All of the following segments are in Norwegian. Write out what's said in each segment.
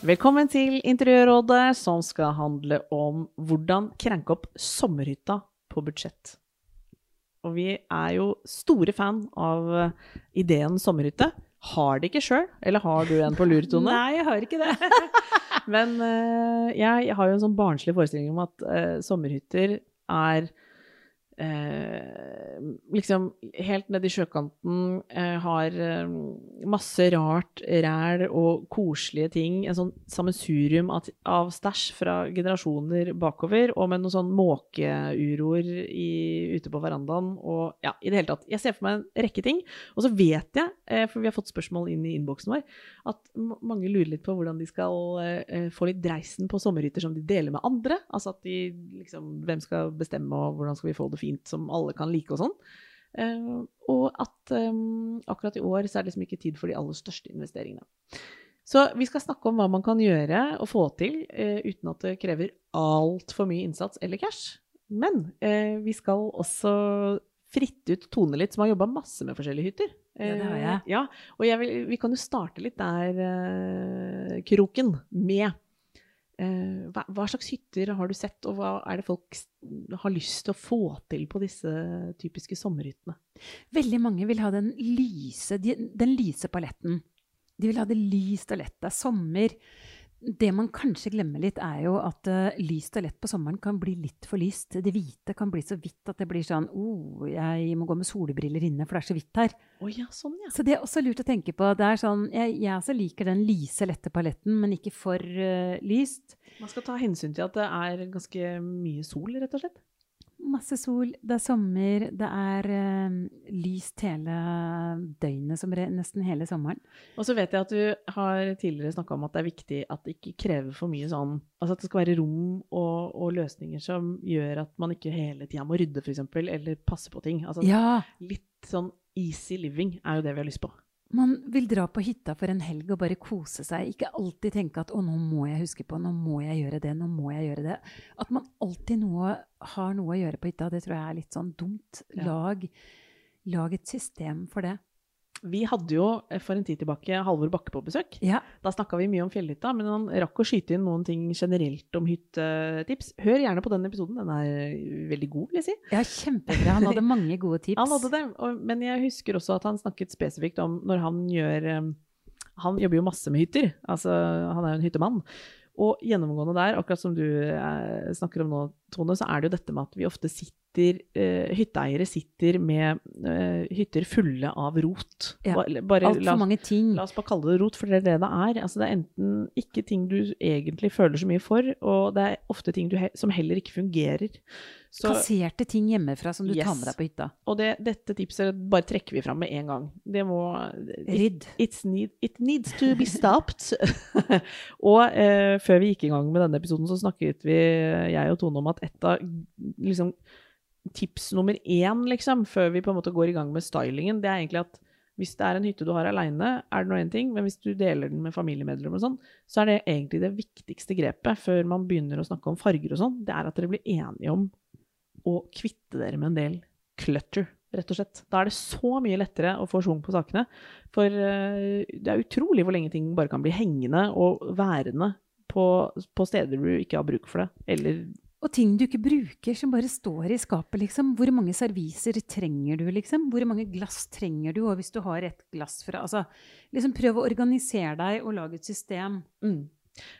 Velkommen til Interiørrådet, som skal handle om hvordan krenke opp sommerhytta på budsjett. Og vi er jo store fan av eh, ideen sommerhytte. Har det ikke sjøl, eller har du en på lur, Tone? Nei, jeg har ikke det. Men uh, jeg har jo en sånn barnslig forestilling om at uh, sommerhytter er eh, liksom helt nedi sjøkanten, eh, har eh, masse rart ræl og koselige ting. En sånn sammensurium av, av stæsj fra generasjoner bakover, og med noen sånn måkeuroer ute på verandaen. Og ja, i det hele tatt. Jeg ser for meg en rekke ting. Og så vet jeg, eh, for vi har fått spørsmål inn i innboksen vår, at mange lurer litt på hvordan de skal eh, få litt dreisen på sommerhytter som de deler med andre. Altså at de liksom Hvem skal bestemme, og hvordan skal vi få det fint som alle kan like, og sånn. Uh, og at um, akkurat i år så er det liksom ikke tid for de aller største investeringene. Så vi skal snakke om hva man kan gjøre og få til uh, uten at det krever altfor mye innsats eller cash. Men uh, vi skal også fritte ut Tone litt, som har jobba masse med forskjellige hytter. Ja, det har jeg. Ja, og jeg vil, vi kan jo starte litt der, kroken, med hva, hva slags hytter har du sett, og hva er det folk har lyst til å få til på disse typiske sommerhyttene? Veldig mange vil ha den lyse, den lyse paletten. De vil ha det lyst og lett. Det er sommer. Det man kanskje glemmer litt, er jo at uh, lyst og lett på sommeren kan bli litt for lyst. Det hvite kan bli så hvitt at det blir sånn oh, jeg må gå med solbriller inne, for det er så hvitt her. Oh, ja, sånn ja. Så det er også lurt å tenke på. Det er sånn, jeg, jeg også liker den lyse, lette paletten, men ikke for uh, lyst. Man skal ta hensyn til at det er ganske mye sol, rett og slett. Masse sol, det er sommer, det er uh, lyst hele døgnet, som nesten hele sommeren. Og så vet jeg at du har tidligere snakka om at det er viktig at det ikke krever for mye sånn Altså at det skal være rom og, og løsninger som gjør at man ikke hele tida må rydde, f.eks., eller passe på ting. Altså Ja, litt sånn easy living er jo det vi har lyst på. Man vil dra på hytta for en helg og bare kose seg. Ikke alltid tenke at 'å, nå må jeg huske på, nå må jeg gjøre det', 'nå må jeg gjøre det'. At man alltid noe, har noe å gjøre på hytta, det tror jeg er litt sånn dumt. Lag, lag et system for det. Vi hadde jo eh, for en tid tilbake Halvor Bakke på besøk. Ja, Da snakka vi mye om fjellhytta, men han rakk å skyte inn noen ting generelt om hyttetips. Hør gjerne på den episoden, den er veldig god, vil jeg si. ja kjempebra. Han hadde mange gode tips. Han hadde det, men jeg husker også at han snakket spesifikt om når han gjør eh, Han jobber jo masse med hytter, altså han er jo en hyttemann. Og gjennomgående der, akkurat som du eh, snakker om nå, Tone, så er det jo dette med at vi ofte sitter eh, Hytteeiere sitter med eh, hytter fulle av rot. Ja, Altfor mange ting. La oss bare kalle det rot, for det er det det er. Altså, det er enten ikke ting du egentlig føler så mye for, og det er ofte ting du he som heller ikke fungerer. Så, Kasserte ting hjemmefra som du tar med deg på hytta. og det, dette tipset bare trekker vi fram med en gang. Det må Rydd. It, need, It needs to be stopped. og eh, før vi gikk i gang med denne episoden, så snakket vi, jeg og Tone, om at et av liksom, tips nummer én, liksom, før vi på en måte går i gang med stylingen, det er egentlig at hvis det er en hytte du har aleine, er det nå én ting, men hvis du deler den med familiemedlemmer og sånn, så er det egentlig det viktigste grepet før man begynner å snakke om farger og sånn, det er at dere blir enige om å kvitte dere med en del clutter, rett og slett. Da er det så mye lettere å få schwung på sakene. For eh, det er utrolig hvor lenge ting bare kan bli hengende og værende på, på steder du ikke har bruk for det. Eller Og ting du ikke bruker, som bare står i skapet, liksom. Hvor mange serviser trenger du, liksom? Hvor mange glass trenger du? Og hvis du har et glass fra Altså, liksom prøv å organisere deg og lage et system. mm.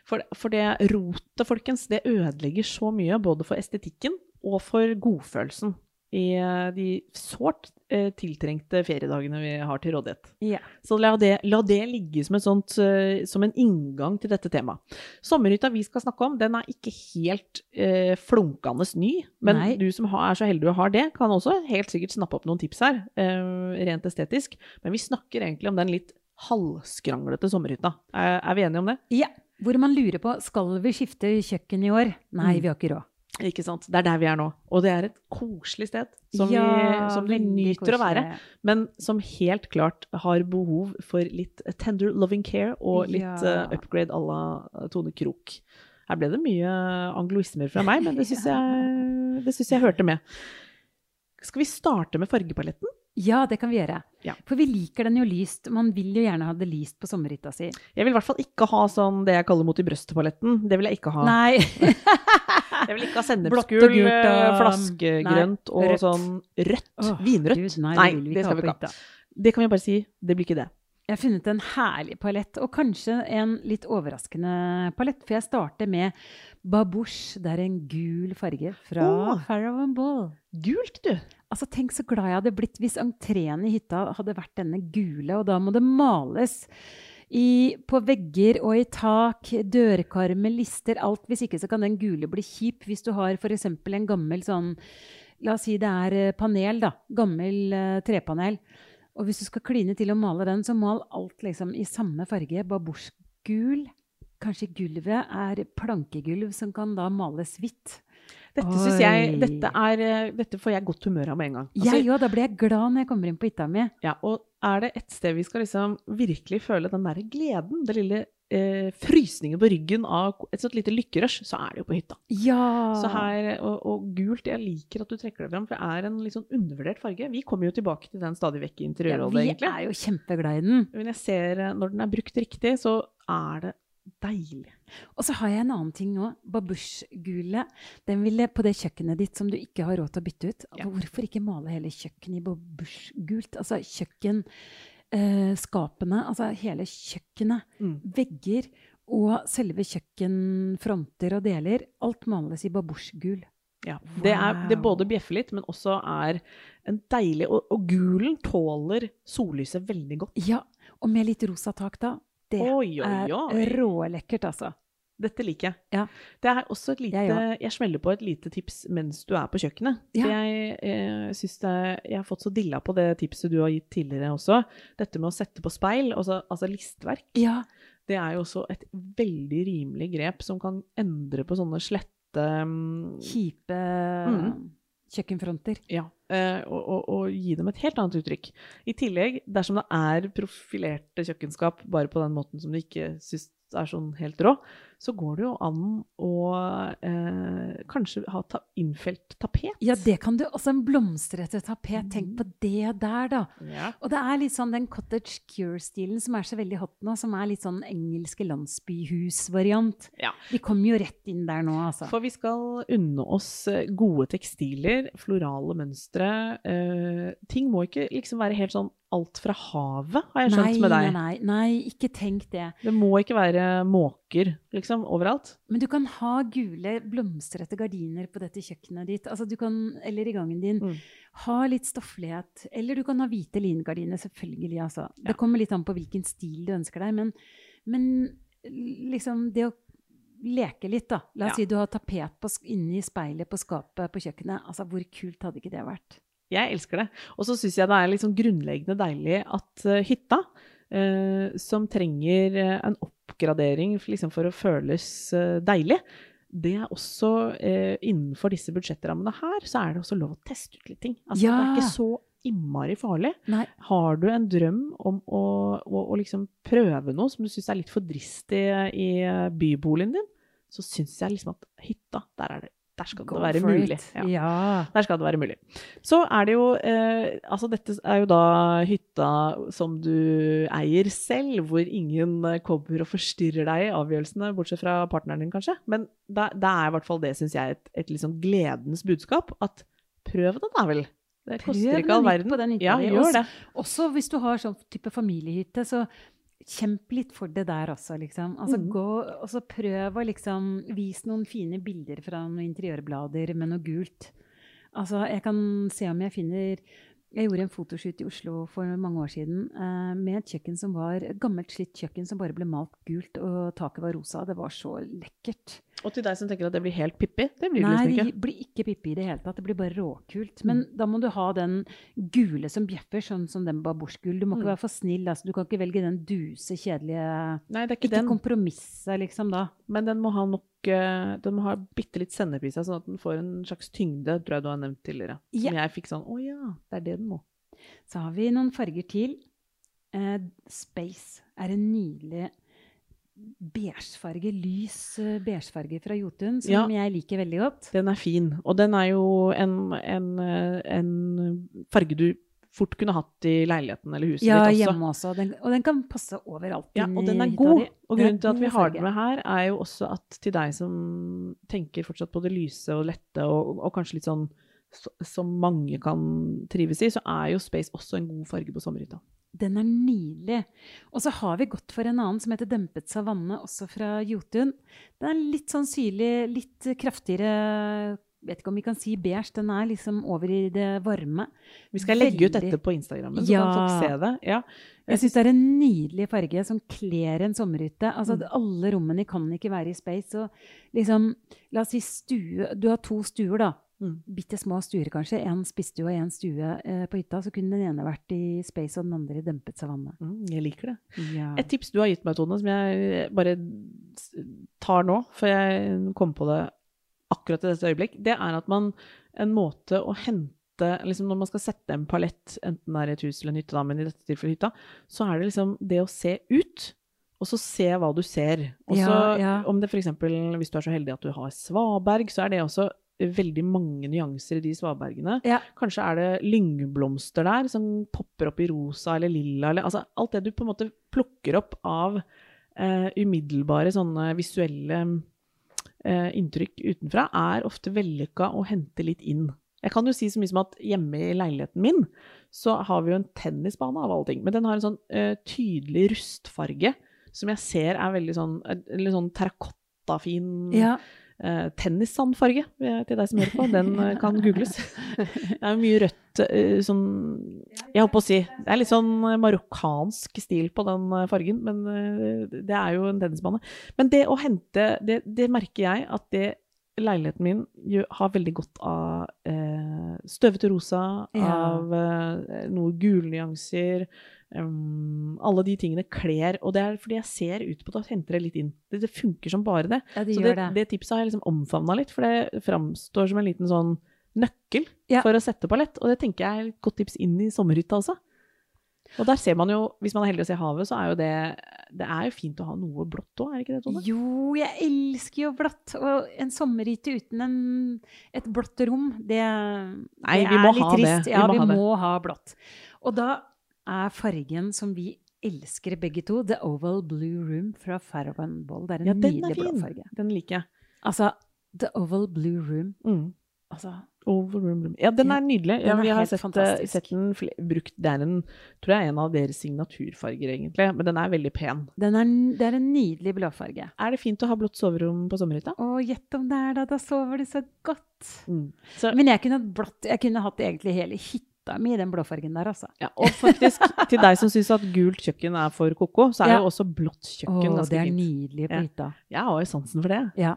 for, for det rotet, folkens, det ødelegger så mye, både for estetikken og for godfølelsen. I eh, de sårt eh, tiltrengte feriedagene vi har til rådighet. Yeah. Så la det, la det ligge som, et sånt, eh, som en inngang til dette temaet. Sommerhytta vi skal snakke om, den er ikke helt eh, flunkende ny. Men Nei. du som er så heldig å ha det, kan også helt sikkert snappe opp noen tips her, eh, rent estetisk. Men vi snakker egentlig om den litt halvskranglete sommerhytta. Er, er vi enige om det? ja. Hvor man lurer på skal vi skifte kjøkken i år. Nei, Mm. vi har ikke råd. Ikke sant? Det er der vi er nå. Og det er et koselig sted som, vi, som vi nyter nyter å være. Men som helt klart har behov for litt tender loving care og litt Ja. uh, upgrade à la Tone Krok. Her ble det mye angloismer fra meg, men det syns jeg, det synes jeg hørte med. Skal vi starte med fargepaletten? Ja, det kan vi gjøre. Ja. For vi liker den jo lyst. Man vil jo gjerne ha det lyst på sommerhytta si. Jeg vil i hvert fall ikke ha sånn det jeg kaller mot i brøstet-paletten. Det vil jeg ikke ha. Nei. Jeg vil ikke ha sennepsgul, eh, flaskegrønt og rødt. sånn rødt. Oh, vinrødt. Gud, nei, nei, det det skal vi ikke ha. Det kan vi bare si. Det blir ikke det. Jeg har funnet en herlig palett, og kanskje en litt overraskende palett. For jeg starter med babouche. Det er en gul farge fra Åh. Farrow and Ball. Gult, du. Altså, tenk så glad jeg hadde blitt hvis entreen i hytta hadde vært denne gule, og da må det males i, på vegger og i tak, dørkarmer, lister, alt. Hvis ikke så kan den gule bli kjip hvis du har f.eks. en gammel sånn La oss si det er eh, panel, da. Gammel uh, trepanel. Og hvis du skal kline til å male den, så mal alt liksom i samme farge. Babouche-gul. Kanskje gulvet er plankegulv som kan da males hvitt. Dette synes jeg dette, er, eh, dette får jeg godt humør av med en gang. Altså, jeg òg, da blir jeg glad når jeg kommer inn på hytta mi. ja, og er det et sted vi skal liksom virkelig føle den derre gleden, den lille eh, frysningen på ryggen av et sånt lite lykkerush, så er det jo på hytta. Ja! Så her, og, og gult, jeg liker at du trekker det fram, for det er en litt sånn undervurdert farge. Vi kommer jo tilbake til den stadig vekk i ja, interiørrådet, vi egentlig. er jo kjempeglad i den. Men jeg ser, eh, når den er brukt riktig, så er det deilig. Og så har jeg en annen ting nå. Babouche-gule. Den ville på det kjøkkenet ditt som du ikke har råd til å bytte ut. Ja. Hvorfor ikke male hele kjøkkenet i babouche-gult? Altså kjøkkenskapene, altså hele kjøkkenet. Mm. Vegger og selve kjøkkenfronter og deler. Alt males i babusjgul. Ja. Wow. det, er, det både bjeffer litt, men også er en deilig Og, og gulen tåler sollyset veldig godt. Ja, og med litt rosa tak da. Det Oi, oi, oi. er rålekkert, altså. Dette liker jeg. Ja. Det er også et lite Jeg jeg, smeller på et lite tips mens du er på kjøkkenet. Ja. For Jeg, eh, synes det, jeg har fått så dilla på det tipset du har gitt tidligere også. Dette med å sette på speil, altså, altså listverk. Ja, Det er jo også et veldig rimelig grep som kan endre på sånne slette mm, kjipe Mm. Kjøkkenfronter. Ja, eh, og, og, og gi dem et helt annet uttrykk. I tillegg, dersom det er profilerte kjøkkenskap bare på den måten som du ikke syns er sånn helt rå, så går det jo an å eh, kanskje ha ta innfelt tapet. Ja, det kan du. Også en blomstrete tapet. Tenk på det der, da. Ja. Og det er litt sånn den cottage cure-stilen som er så veldig hot nå, som er litt sånn engelske landsbyhus-variant. Ja. Vi kommer jo rett inn der nå, altså. For vi skal unne oss eh, gode tekstiler, florale mønstre. Eh, ting må ikke liksom være helt sånn alt fra havet, har jeg skjønt nei, med deg. nei, nei, ikke tenk det. Det må ikke være måker, liksom, overalt. Men du kan ha gule, blomstrete gardiner på dette kjøkkenet ditt, altså du kan, eller i gangen din. Mm. Ha litt stofflighet. Eller du kan ha hvite lingardiner, selvfølgelig. Altså. Ja. Det kommer litt an på hvilken stil du ønsker deg. Men, men liksom det å leke litt, da. La oss Ja. si du har tapet på, inni speilet på skapet på kjøkkenet. Altså, hvor kult hadde ikke det vært? Jeg elsker det. Og så syns jeg det er liksom grunnleggende deilig at eh, hytta, eh, som trenger eh, en oppgradering liksom for å føles deilig, det er også eh, innenfor disse budsjettrammene her, så er det også lov å teste ut litt ting. Altså, Det er ikke så innmari farlig. Nei. Har du en drøm om å, å, å liksom prøve noe som du syns er litt for dristig i byboligen din, så syns jeg liksom at hytta, der, er det, der skal Go det være mulig. Ja. Ja. Der skal det være mulig. Så er det jo eh, Altså, dette er jo da hytta som du eier selv, hvor ingen kommer og forstyrrer deg i avgjørelsene, bortsett fra partneren din, kanskje. Men da er i hvert fall det, syns jeg, et, et liksom gledens budskap. At prøv det, da vel. Det koster ikke all verden. på den ja, gjør Også- Også hvis du har sånn type familiehytte, så kjemp litt for det der også, liksom. Altså Mm. gå, og så prøv å liksom Vis noen fine bilder fra noen interiørblader med noe gult. Altså, jeg kan se om jeg finner Jeg gjorde en fotoshoot i Oslo for mange år siden eh, med et kjøkken som var et gammelt, slitt kjøkken som bare ble malt gult, og taket var rosa. Det var så lekkert. Og til deg som tenker at det blir helt pippi, det blir det Nei, liksom det ikke. Mm. blir ikke Pippi i det hele tatt. Det blir bare råkult. Men da må du ha den gule som bjeffer, sånn som den babouche-gul. Du må ikke Mm. være for snill. Altså. Du kan ikke velge den duse, kjedelige Nei, det er ikke, Ikke den, kompromisse, liksom, da. men den må ha nok eh, de har ha bitte litt sennep i seg, sånn at den får en slags tyngde, tror jeg du har nevnt tidligere. Som jeg fikk sånn Å ja, det er det den må. Så har vi noen farger til. Eh, Space er en nydelig beigefarge, lys eh, beigefarge fra Jotun, som Ja. jeg liker veldig godt. Den er fin. Og den er jo en, en, eh, en farge du fort kunne hatt i leiligheten eller huset Ja, ditt også. hjemme også. Den, og den kan passe overalt. Ja, og den er god. Og grunnen til at vi har den med her, er jo også at til deg som tenker fortsatt på det lyse og lette, og, og kanskje litt sånn som mange kan trives i, så er jo Space også en god farge på sommerhytta. Den er nydelig. Og så har vi gått for en annen som heter Dempet savanne, også fra Jotun. Den er litt sånn syrlig, litt kraftigere Vet ikke om vi kan si beige. Den er liksom over i det varme. Vi skal legge ut dette på Instagrammen, så Ja. kan folk se det. Ja. Jeg syns det er en nydelig farge som kler en sommerhytte. Altså, Mm. Alle rommene kan ikke være i space. Så liksom, la oss si stue Du har to stuer, da. Mm. Bitte små stuer, kanskje. En spisstue og en stue eh, på hytta. Så kunne den ene vært i space og den andre i dempet savanne. Mm, jeg liker det. Ja. Et tips du har gitt meg, Tone, som jeg bare tar nå, for jeg kom på det akkurat i dette øyeblikk, det er at man En måte å hente liksom Når man skal sette en palett, enten det er et hus eller en hytte, da, men i dette tilfellet hytta, så er det liksom det å se ut, og så se hva du ser. Og så Ja, ja. om det f.eks. hvis du er så heldig at du har svaberg, så er det også veldig mange nyanser i de svabergene. Ja. Kanskje er det lyngblomster der som popper opp i rosa eller lilla, eller altså alt det du på en måte plukker opp av eh, umiddelbare sånne visuelle inntrykk utenfra, er ofte vellykka å hente litt inn. Jeg kan jo si så mye som at hjemme i leiligheten min så har vi jo en tennisbane av alle ting, men den har en sånn eh, tydelig rustfarge som jeg ser er veldig sånn, eh, sånn terrakottafin ja. Eh, tennissandfarge til deg som hører på. Den uh, kan googles. det er mye rødt uh, sånn Jeg holdt på å si Det er litt sånn marokkansk stil på den fargen, men det er jo en tennisbane. Men det å hente Det, det merker jeg at det leiligheten min har veldig godt av eh, støvete rosa, Ja. av eh, noe gule nyanser. Um, alle de tingene kler, og det er fordi jeg ser ut på det og henter det litt inn. Det, det funker som bare det. ja, de Så det, det. det tipset har jeg liksom omfavna litt, for det framstår som en liten sånn nøkkel Ja. for å sette på lett. Og det tenker jeg er et godt tips inn i sommerhytta også. Og der ser man jo, hvis man er heldig å se havet, så er jo det Det er jo fint å ha noe blått òg, er det ikke det, Tone? Jo, jeg elsker jo blått. Og en sommerhytte uten en, et blått rom, det, Nei, det er litt trist. det. Vi Ja, må vi ha må ha blått. Og da er fargen som vi elsker begge to, The Oval Blue Room fra Farrowan Ball. Det er en Ja, den er nydelig blå fin. farge. Den liker jeg. Altså, The Oval Blue Room. Mm. Altså, Oval room, room. Ja, den er nydelig. Ja, den er vi har sett, sett den brukt. Det er en, tror jeg en av deres signaturfarger, egentlig. Men den er veldig pen. den er, det er en nydelig blåfarge. Er det fint å ha blått soverom på sommerhytta? Å, gjett om det er da. Da sover du så godt. Mm. Så, Men jeg kunne hatt blått. Jeg kunne hatt egentlig hele hytta mi i den blåfargen der, altså. ja, og faktisk, til deg som syns at gult kjøkken er for ko-ko, så er Ja. jo også blått kjøkken kjøkken ganske det er fint. nydelig på Ja. hytta. Jeg har jo sansen for det. Ja.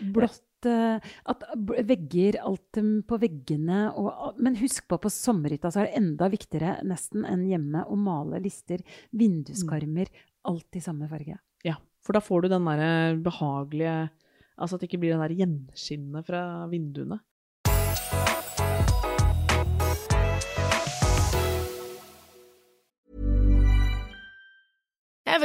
Blått eh, at vegger, alt på veggene og Men husk på, på sommerhytta så er det enda viktigere nesten enn hjemme å male lister, vinduskarmer, alt i samme farge. Ja, for da får du den derre behagelige Altså at det ikke blir den der gjenskinnet fra vinduene.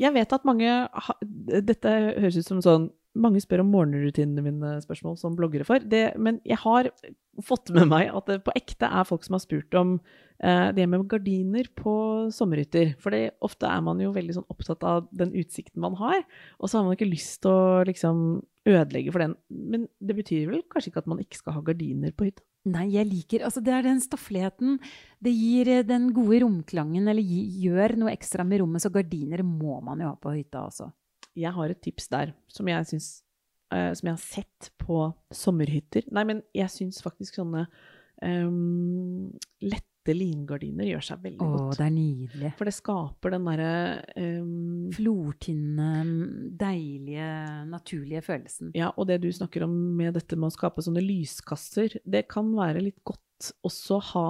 Jeg vet at mange Dette høres ut som sånn Mange spør om morgenrutinene mine spørsmål som bloggere for. Det, men jeg har fått med meg at det på ekte er folk som har spurt om eh, det med gardiner på sommerhytter. For ofte er man jo veldig sånn opptatt av den utsikten man har, og så har man ikke lyst til å liksom ødelegge for den. Men det betyr vel kanskje ikke at man ikke skal ha gardiner på hytta? Nei, jeg liker Altså, det er den stoffligheten. Det gir eh, den gode romklangen, eller gi, gjør noe ekstra med rommet. Så gardiner må man jo ha på hytta også. Jeg har et tips der som jeg syns uh, Som jeg har sett på sommerhytter. Nei, men jeg syns faktisk sånne um, lette lingardiner gjør seg veldig Å, godt. det er nydelig. For det skaper den derre um, Flortynne, deilige, naturlige følelsen. Ja, og det du snakker om med dette med å skape sånne lyskasser, det kan være litt godt også ha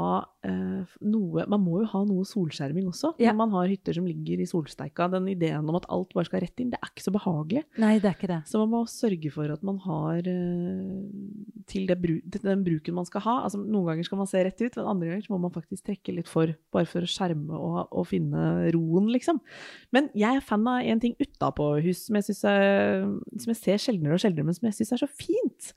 eh, noe Man må jo ha noe solskjerming også, Ja. når man har hytter som ligger i solsteika. Den ideen om at alt bare skal rett inn, det er ikke så behagelig. Nei, det er ikke det. Så man må sørge for at man har eh, til, det bru til den bruken man skal ha. Altså, noen ganger skal man se rett ut, men andre ganger så må man faktisk trekke litt for, bare for å skjerme og, og finne roen, liksom. Men jeg er fan av en ting utapå hus som jeg, er, som jeg ser sjeldnere og sjeldnere, men som jeg syns er så fint.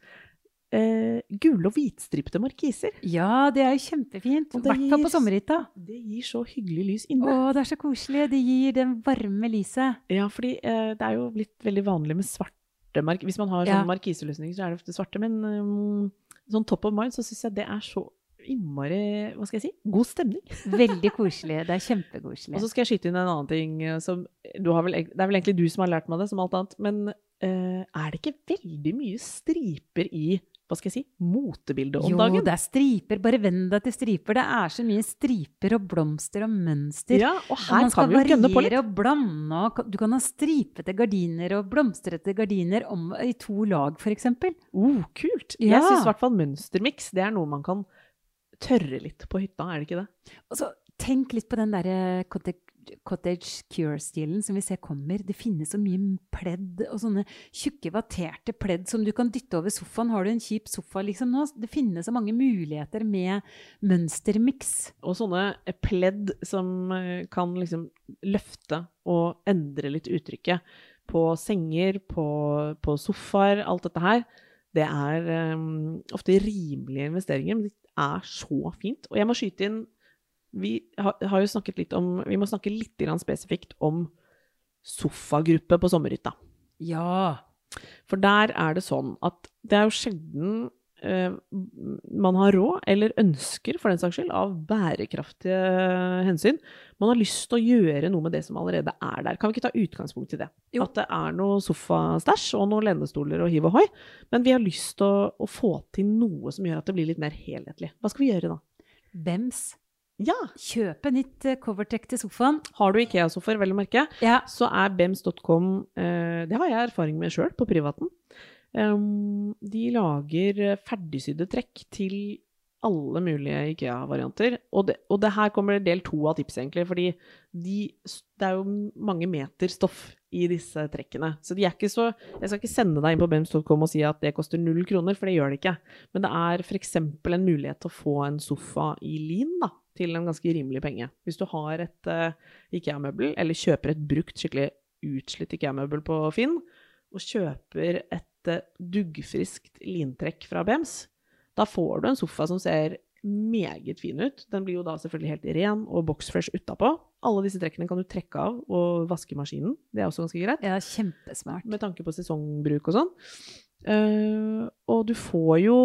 Eh, gule og hvitstripte markiser. Ja, det er jo kjempefint. I hvert fall på sommerhytta. Det gir så hyggelig lys Å, inne. det er så koselig. Det gir det varme lyset. Ja, fordi eh, det er jo blitt veldig vanlig med svarte mark... Hvis man har Ja. sånne markiseløsninger, så er det ofte svarte. Men um, sånn top of mind så syns jeg det er så innmari Hva skal jeg si? God stemning. Veldig koselig. Det er kjempekoselig. Og så skal jeg skyte inn en annen ting eh, som du har vel, Det er vel egentlig du som har lært meg det, som alt annet. Men uh, er det ikke veldig mye striper i hva skal jeg si, motebildet om jo, dagen? det er striper. Bare venn deg til striper. Det er så mye striper og blomster og mønster. Ja, og Og her og kan vi jo gønne på litt. Man skal variere og blande. Og du kan ha stripete gardiner og blomstrete gardiner om, i to lag, f.eks. Oh, kult! Ja. Jeg syns i hvert fall mønstermiks det er noe man kan tørre litt på hytta, er det ikke det? Og så tenk litt på den derre cottage, cure-stilen som vi ser kommer. Det finnes så mye pledd og sånne tjukke, vatterte pledd som du kan dytte over sofaen. Har du en kjip sofa liksom nå? Det finnes så mange muligheter med mønstermiks. Og sånne pledd som eh, kan liksom løfte og endre litt uttrykket på senger, på, på sofaer, alt dette her. Det er um, ofte rimelige investeringer, men det er så fint. Og jeg må skyte inn Vi har, jo snakket litt om Vi må snakke litt spesifikt om sofagruppe på sommerhytta. Ja. For der er det sånn at det er jo sjelden eh, man har råd, eller ønsker for den saks skyld, av bærekraftige hensyn. Man har lyst til å gjøre noe med det som allerede er der. Kan vi ikke ta utgangspunkt i det? Jo. At det er noe sofastæsj og noen lenestoler og hiv og hoi, men vi har lyst til å, å få til noe som gjør at det blir litt mer helhetlig. Hva skal vi gjøre da? Bems. Ja, Kjøpe nytt eh, covertech til sofaen. har du IKEA-sofaer, vel å merke, Ja. så er bems.com eh, Det har jeg erfaring med sjøl, på privaten. De lager eh, ferdigsydde trekk til alle mulige IKEA-varianter. Og, og det her kommer del to av tipset, egentlig. Fordi de, det er jo mange meter stoff i disse trekkene. Så de er ikke så Jeg skal ikke sende deg inn på bems.com og si at det koster null kroner, for det gjør det ikke. Men det er f.eks. en mulighet til å få en sofa i lin, da. Til en ganske rimelig penge. Hvis du har et uh, IKEA-møbel, eller kjøper et brukt, skikkelig utslitt IKEA-møbel på Finn, og kjøper et uh, duggfriskt lintrekk fra Bems, da får du en sofa som ser meget fin ut. Den blir jo da selvfølgelig helt ren og boxfresh utapå. Alle disse trekkene kan du trekke av og vaske i maskinen. Det er også ganske greit ja, kjempesmart. med tanke på sesongbruk og sånn. Uh, og du får jo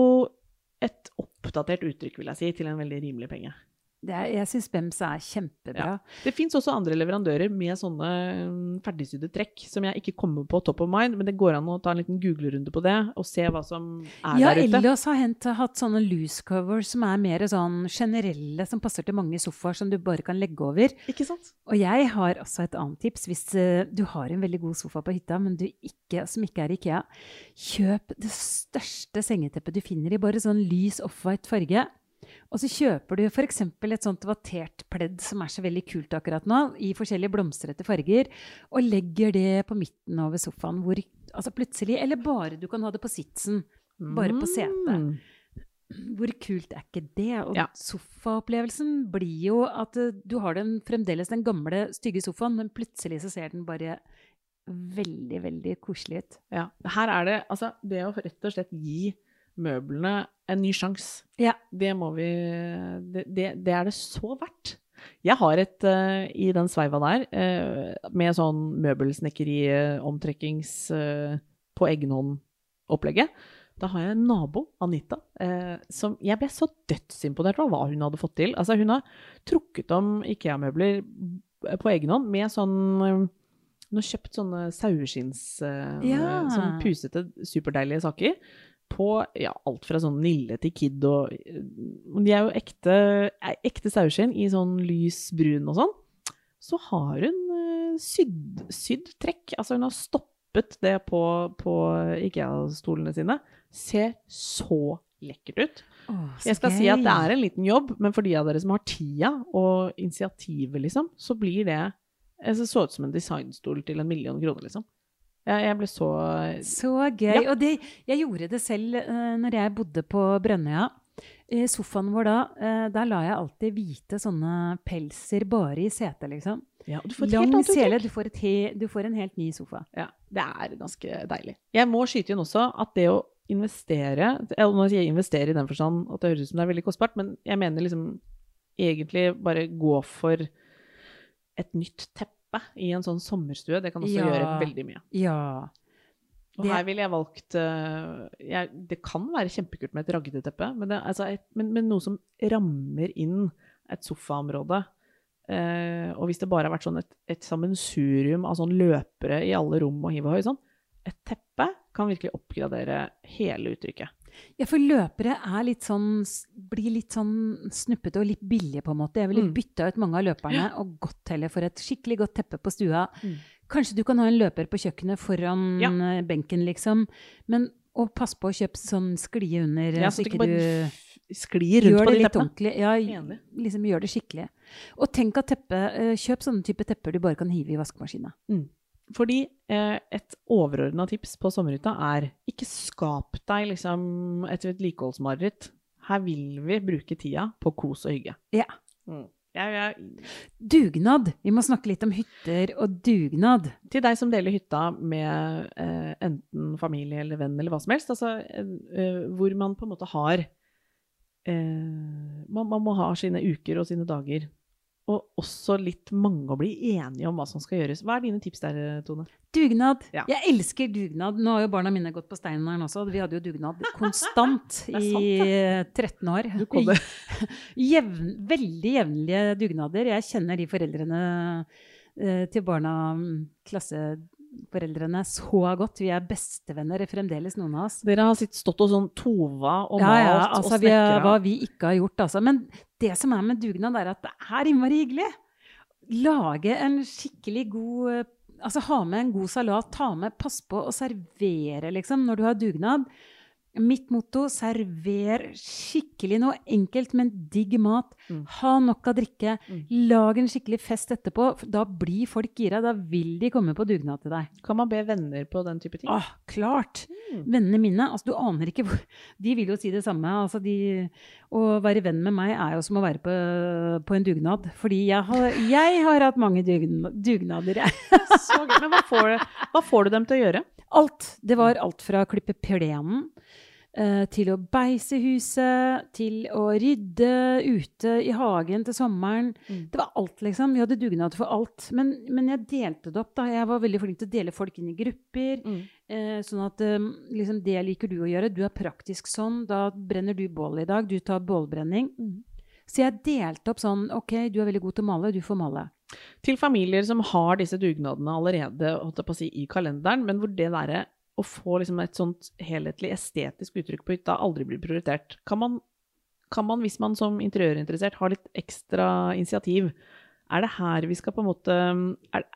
et oppdatert uttrykk, vil jeg si, til en veldig rimelig penge. Det er, jeg syns Bems er kjempebra. Det fins også andre leverandører med sånne mm, ferdigsydde trekk, som jeg ikke kommer på top of mind, men det går an å ta en liten googlerunde på det og se hva som er Ja, der ute. Ja, Ellos har hent, hatt sånne loose covers som er mer sånn generelle, som passer til mange sofaer som du bare kan legge over. Ikke sant? Og jeg har også et annet tips. Hvis eh, du har en veldig god sofa på hytta, men du ikke, som ikke er Ikea, kjøp det største sengeteppet du finner i bare sånn lys off-white farge. Og så kjøper du f.eks. et sånt vattert pledd som er så veldig kult akkurat nå, i forskjellige blomstrete farger, og legger det på midten over sofaen, hvor altså plutselig Eller bare du kan ha det på sitsen. Bare på setet. Mm. hvor kult er ikke det? Og Ja. sofaopplevelsen blir jo at eh, du har den fremdeles den gamle, stygge sofaen, men plutselig så ser den bare veldig, veldig koselig ut. Ja. Her er det altså det å rett og slett gi møblene en ny sjanse. Ja. Det må vi det, det, det er det så verdt. Jeg har et uh, i den sveiva der, uh, med sånn møbelsnekkeri, eh, uh, på egen hånd-opplegget. Da har jeg en nabo, Anita, eh, som jeg ble så dødsimponert over hva hun hadde fått til. Altså, hun har trukket om Ikea-møbler på egen hånd med sånn Hun har kjøpt sånne saueskinns... Ja. Sånn pusete, superdeilige saker. På ja, alt fra sånn Nille til Kid og eh, De er jo ekte, er ekte saueskinn i sånn lys brun og sånn. Så har hun eh, sydd, sydd trekk. Altså hun har stoppet det på, på Ikea-stolene sine. Ser så lekkert ut. Jeg skal si at det er en liten jobb, men for de av dere som har tida og initiativet, liksom, så blir det altså, så ut som en designstol til en million kroner, liksom. Jeg, jeg ble så Så gøy. Ja. Og det, jeg gjorde det selv uh, når jeg bodde på Brønnøya. I sofaen vår da, uh, der la jeg alltid hvite sånne pelser bare i setet, liksom. ja, og du får et helt Lang annet sele, du får, et he, du får en helt ny sofa. Ja, det er ganske deilig. Jeg må skyte inn også at det å investere eller når jeg investerer i den forstand at det høres ut som det er veldig kostbart, men jeg mener liksom egentlig bare gå for et nytt teppe i en sånn sommerstue. Det kan også Ja. gjøre veldig mye. Ja. Og Det- her ville jeg valgt eh, jeg, Det kan være kjempekult med et ragdeteppe, men, det, altså et, men, men noe som rammer inn et sofaområde. Eh, og hvis det bare har vært sånn et, et sammensurium av sånn løpere i alle rom og hiv og høy sånn, et teppe kan virkelig oppgradere hele uttrykket. Ja, for løpere er litt sånn, blir litt sånn snuppete og litt billige, på en måte. Jeg ville Mm. bytta ut mange av løperne og gått heller for et skikkelig godt teppe på stua. Mm. Kanskje du kan ha en løper på kjøkkenet foran Ja. eh, benken, liksom. Men og pass på å kjøpe sånn sklie under, Ja, så så ikke du sklir rundt Gjør på det de litt ordentlig. Ja, liksom gjør det skikkelig. Og tenk at teppe, eh, kjøp sånne type tepper du bare kan hive i vaskemaskina. Fordi eh, et overordna tips på sommerhytta er ikke skap deg liksom et vedlikeholdsmareritt. Her vil vi bruke tida på kos og hygge. Ja. Jeg, jeg, Dugnad. Vi må snakke litt om hytter og dugnad. til deg som deler hytta med eh, enten familie eller venn eller hva som helst, altså eh, eh, hvor man på en måte har eh, man, man må ha sine uker og sine dager. Og også litt mange å bli enige om hva som skal gjøres. Hva er dine tips der, Tone? Dugnad. Ja. Jeg elsker dugnad. Nå har jo barna mine gått på Steineren også. Vi hadde jo dugnad konstant er i eh, 13 år. Jevn, veldig jevnlige dugnader. Jeg kjenner de foreldrene eh, til barna, mm, klasseforeldrene, så godt. Vi er bestevenner fremdeles, noen av oss. Dere har stått og sånn tova og malt ja, ja, altså og snekra. hva vi ikke har gjort, altså. Men det som er med dugnad, er at det er innmari hyggelig. Lage en skikkelig god eh, Altså ha med en god salat, ta med Pass på å servere, liksom, når du har dugnad. Mitt motto server skikkelig noe enkelt, men digg mat. Mm. Ha nok av drikke. Mm. Lag en skikkelig fest etterpå. Da blir folk gira. Da vil de komme på dugnad til deg. Kan man be venner på den type ting? Ah, klart! Mm. Vennene mine, altså du aner ikke hvor De vil jo si det samme. Altså de, å være venn med meg er jo som å være på, på en dugnad. Fordi jeg har, jeg har hatt mange dugn- dugnader, jeg. Så. Men hva får, hva får du dem til å gjøre? Alt. Det var alt fra å klippe plenen til å beise huset, til å rydde ute i hagen til sommeren. Mm. Det var alt, liksom. Vi hadde dugnad for alt. Men, men jeg delte det opp, da. Jeg var veldig flink til å dele folk inn i grupper. Mm. Eh, sånn at eh, liksom, det liker du å gjøre. Du er praktisk sånn. Da brenner du bål i dag. Du tar bålbrenning. Mm. Så jeg delte opp sånn OK, du er veldig god til å male. Du får male. Til familier som har disse dugnadene allerede holdt jeg på å si, i kalenderen, men hvor det derre å få liksom et sånt helhetlig estetisk uttrykk på hytta aldri blir prioritert. Kan man, kan man, hvis man som interiørinteressert har litt ekstra initiativ, er det her vi skal på en måte er,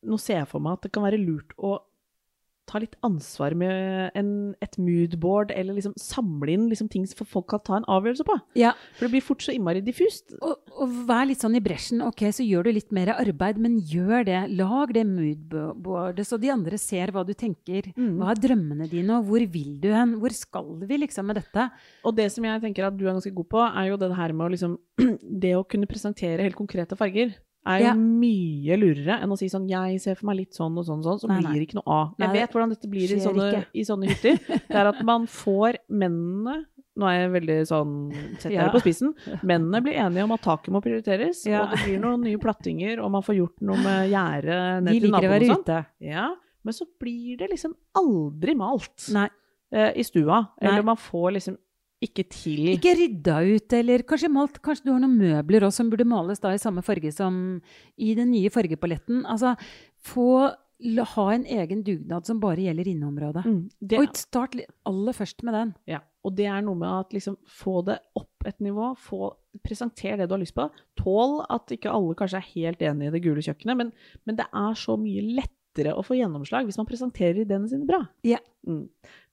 Nå ser jeg for meg at det kan være lurt å ta litt ansvar med en, et moodboard, eller liksom samle inn liksom ting som folk kan ta en avgjørelse på. Ja, For det blir fort så innmari diffust. og, og vær litt sånn i bresjen. Ok, så gjør du litt mer arbeid, men gjør det. Lag det moodboardet, så de andre ser hva du tenker. Hva er drømmene dine, og hvor vil du hen? Hvor skal vi liksom med dette? Og det som jeg tenker at du er ganske god på, er jo det her med å liksom Det å kunne presentere helt konkrete farger. Er jo Ja. mye lurere enn å si sånn 'jeg ser for meg litt sånn og sånn', og sånn, så Nei, blir det ikke noe av. Jeg Nei, vet hvordan dette blir i sånne, i sånne hytter. Det er at man får mennene Nå er jeg veldig sånn Setter Ja. det på spissen. Mennene blir enige om at taket må prioriteres, Ja. og det blir noen nye plattinger, og man får gjort noe med gjerdet ned til naboen og sånn. Ja, men så blir det liksom aldri malt Nei. eh, i stua. Nei. Eller man får liksom ikke til Ikke rydda ut, eller kanskje malt Kanskje du har noen møbler også som burde males da i samme farge som i den nye fargepaletten. Altså, få la- ha en egen dugnad som bare gjelder inneområdet. Mm, det, Og start aller først med den. ja. Og det er noe med at liksom få det opp et nivå, få Presenter det du har lyst på. Tål at ikke alle kanskje er helt enig i det gule kjøkkenet, men, men det er så mye lettere å få gjennomslag hvis man presenterer ideene sine bra. Ja. Mm.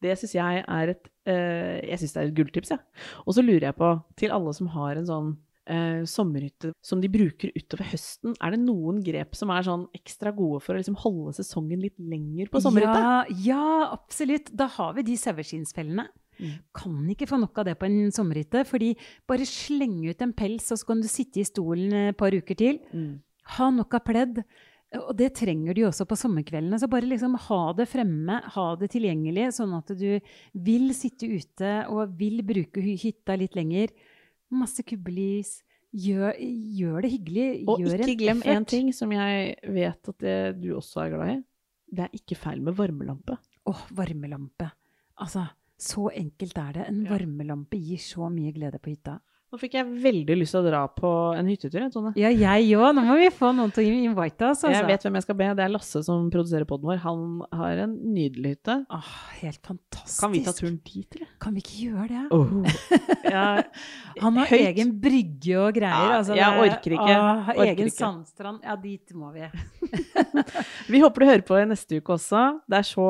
Det syns jeg er et eh, Jeg synes det er et gulltips, jeg. Og så lurer jeg på, til alle som har en sånn eh, sommerhytte som de bruker utover høsten, er det noen grep som er sånn ekstra gode for å liksom holde sesongen litt lenger på sommerhytta? Ja, ja, absolutt. Da har vi de saueskinnsfellene. Mm. Kan ikke få nok av det på en sommerhytte. fordi bare slenge ut en pels, og så kan du sitte i stolen et par uker til. Mm. Ha nok av pledd. Og det trenger du jo også på sommerkveldene. Så bare liksom ha det fremme, ha det tilgjengelig, sånn at du vil sitte ute og vil bruke hytta litt lenger. Masse kubbelis. Gjør, gjør det hyggelig. Og gjør ikke glem én ting som jeg vet at det, du også er glad i. Det er ikke feil med varmelampe. Åh, varmelampe. Altså, så enkelt er det. En varmelampe gir så mye glede på hytta. Nå fikk jeg veldig lyst til å dra på en hyttetur. jeg, Tone. Ja, jeg òg. Nå må vi få noen til å invite oss. Altså. Jeg vet hvem jeg skal be. Det er Lasse som produserer poden vår. Han har en nydelig hytte. Åh, helt fantastisk. Kan vi ta turen dit, eller? Kan vi ikke gjøre det? Ja, Han har høyt. egen brygge og greier. Ja, altså, jeg det- orker ikke. Åh, Orker egen ikke. sandstrand. Ja, dit må vi. Vi håper du hører på i neste uke også. Det er så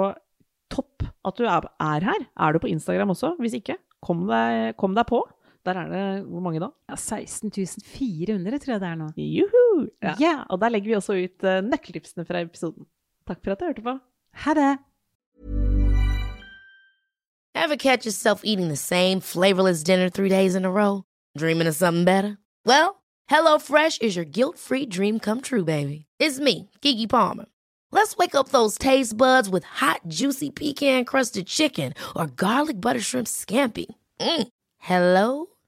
topp at du er her. Er du på Instagram også? Hvis ikke, kom deg, kom deg på. Der er det Hvor mange da? Ja, 16 400 tror jeg det er nå. Juhu! Ja. Ja. Og der legger vi også ut eh, nøkkeltipsene fra episoden. Takk for at du hørte på. Ha det! Ever catch yourself eating the same flavorless dinner three days in a row? Dreaming of something better? Well, HelloFresh is your guilt-free dream come true, baby. It's me, Kiki Palmer. Let's wake up those taste buds with hot, juicy pecan-crusted chicken or garlic butter shrimp scampi. Mm. Hello